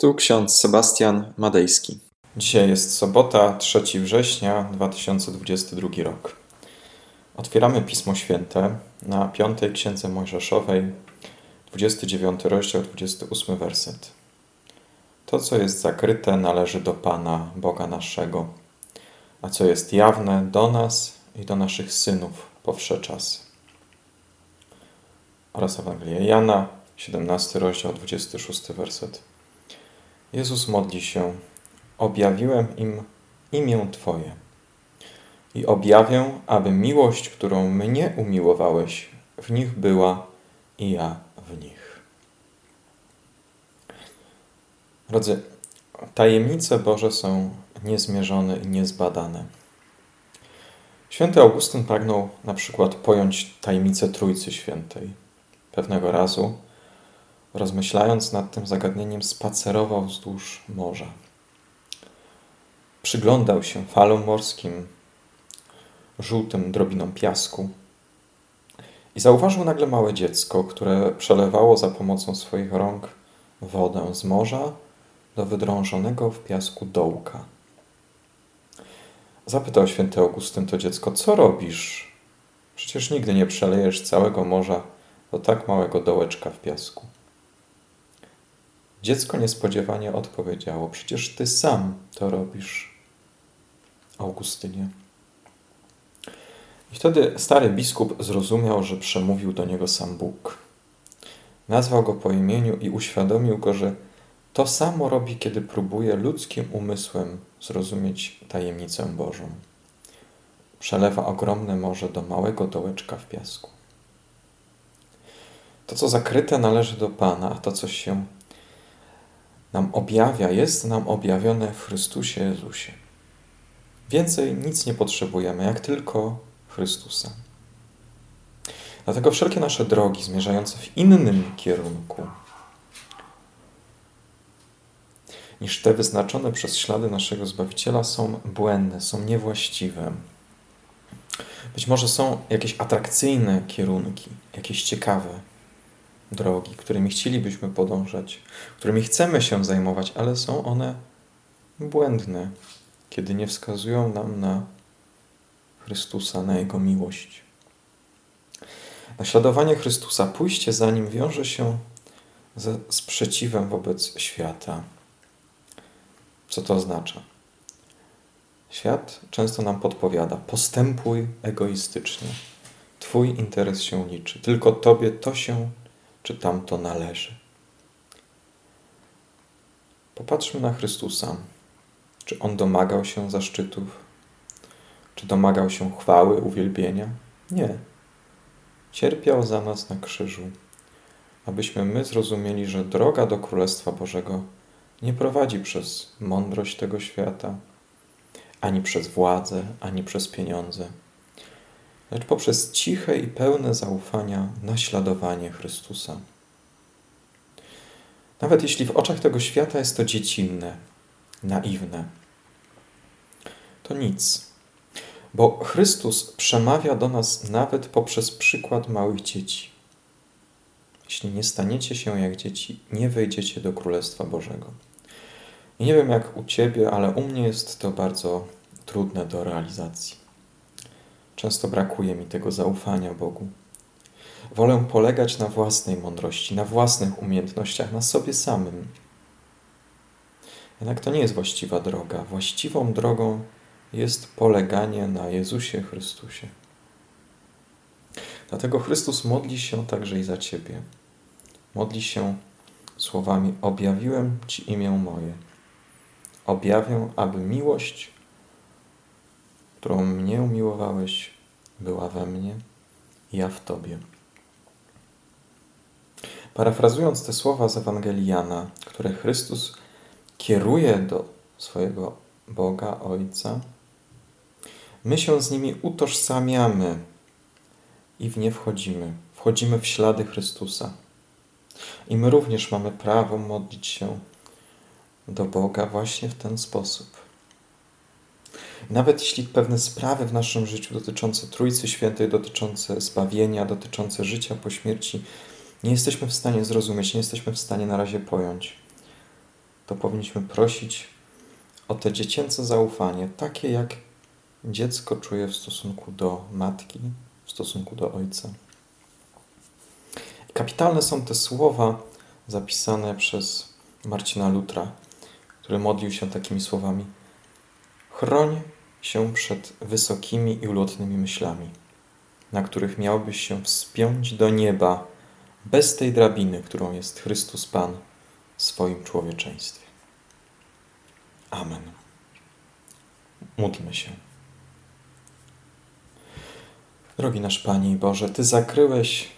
Tu ksiądz Sebastian Madejski. Dzisiaj jest sobota, 3 września 2022 rok. Otwieramy Pismo Święte na piątej księdze Mojżeszowej, 29 rozdział, 28 werset. To, co jest zakryte, należy do Pana, Boga naszego, a co jest jawne, do nas i do naszych synów po wsze czasy. Oraz Ewangelia Jana, 17 rozdział, 26 werset. Jezus modli się: Objawiłem im imię Twoje i objawię, aby miłość, którą mnie umiłowałeś, w nich była i ja w nich. Drodzy, tajemnice Boże są niezmierzone i niezbadane. Święty Augustyn pragnął na przykład pojąć tajemnicę Trójcy Świętej. Pewnego razu rozmyślając nad tym zagadnieniem, spacerował wzdłuż morza. Przyglądał się falom morskim, żółtym drobinom piasku i zauważył nagle małe dziecko, które przelewało za pomocą swoich rąk wodę z morza do wydrążonego w piasku dołka. Zapytał święty Augustyn to dziecko, co robisz? Przecież nigdy nie przelejesz całego morza do tak małego dołeczka w piasku. Dziecko niespodziewanie odpowiedziało: Przecież ty sam to robisz, Augustynie. I wtedy stary biskup zrozumiał, że przemówił do niego sam Bóg. Nazwał go po imieniu i uświadomił go, że to samo robi, kiedy próbuje ludzkim umysłem zrozumieć tajemnicę Bożą. Przelewa ogromne morze do małego dołeczka w piasku. To, co zakryte, należy do Pana, a to, co się nam objawia, jest nam objawione w Chrystusie Jezusie. Więcej nic nie potrzebujemy, jak tylko Chrystusa. Dlatego wszelkie nasze drogi zmierzające w innym kierunku niż te wyznaczone przez ślady naszego Zbawiciela są błędne, są niewłaściwe. Być może są jakieś atrakcyjne kierunki, jakieś ciekawe, drogi, którymi chcielibyśmy podążać, którymi chcemy się zajmować, ale są one błędne, kiedy nie wskazują nam na Chrystusa, na Jego miłość. Naśladowanie Chrystusa, pójście za Nim wiąże się ze sprzeciwem wobec świata. Co to oznacza? Świat często nam podpowiada: postępuj egoistycznie. Twój interes się liczy. Tylko Tobie to się czy tamto należy. Popatrzmy na Chrystusa. Czy On domagał się zaszczytów? Czy domagał się chwały, uwielbienia? Nie. Cierpiał za nas na krzyżu, abyśmy my zrozumieli, że droga do Królestwa Bożego nie prowadzi przez mądrość tego świata, ani przez władzę, ani przez pieniądze lecz poprzez ciche i pełne zaufania naśladowanie Chrystusa. Nawet jeśli w oczach tego świata jest to dziecinne, naiwne, to nic, bo Chrystus przemawia do nas nawet poprzez przykład małych dzieci. Jeśli nie staniecie się jak dzieci, nie wejdziecie do Królestwa Bożego. I nie wiem jak u Ciebie, ale u mnie jest to bardzo trudne do realizacji. Często brakuje mi tego zaufania Bogu. Wolę polegać na własnej mądrości, na własnych umiejętnościach, na sobie samym. Jednak to nie jest właściwa droga. Właściwą drogą jest poleganie na Jezusie Chrystusie. Dlatego Chrystus modli się także i za Ciebie. Modli się słowami: Objawiłem Ci imię moje. Objawię, aby miłość którą mnie umiłowałeś, była we mnie, ja w Tobie. Parafrazując te słowa z Ewangelii Jana, które Chrystus kieruje do swojego Boga Ojca, my się z nimi utożsamiamy i w nie wchodzimy. Wchodzimy w ślady Chrystusa. I my również mamy prawo modlić się do Boga właśnie w ten sposób. Nawet jeśli pewne sprawy w naszym życiu dotyczące Trójcy Świętej, dotyczące zbawienia, dotyczące życia po śmierci, nie jesteśmy w stanie zrozumieć, nie jesteśmy w stanie na razie pojąć, to powinniśmy prosić o te dziecięce zaufanie, takie jak dziecko czuje w stosunku do matki, w stosunku do ojca. Kapitalne są te słowa zapisane przez Marcina Lutra, który modlił się takimi słowami: Chroń się przed wysokimi i ulotnymi myślami, na których miałbyś się wspiąć do nieba bez tej drabiny, którą jest Chrystus Pan w swoim człowieczeństwie. Amen. Módlmy się. Drogi nasz Panie Boże, Ty zakryłeś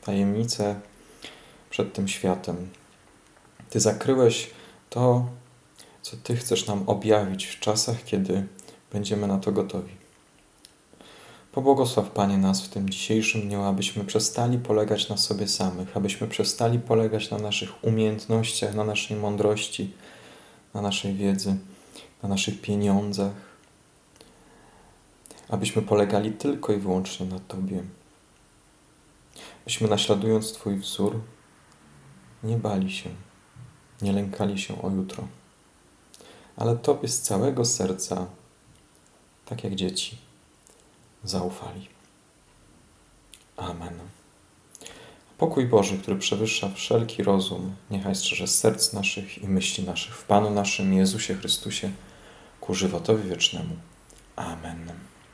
tajemnicę przed tym światem. Ty zakryłeś to, co Ty chcesz nam objawić w czasach, kiedy będziemy na to gotowi. Pobłogosław Panie nas w tym dzisiejszym dniu, abyśmy przestali polegać na sobie samych, abyśmy przestali polegać na naszych umiejętnościach, na naszej mądrości, na naszej wiedzy, na naszych pieniądzach, abyśmy polegali tylko i wyłącznie na Tobie. Byśmy naśladując Twój wzór, nie bali się, nie lękali się o jutro, ale Tobie z całego serca, tak jak dzieci, zaufali. Amen. Pokój Boży, który przewyższa wszelki rozum, niechaj strzeże serc naszych i myśli naszych w Panu naszym Jezusie Chrystusie ku żywotowi wiecznemu. Amen.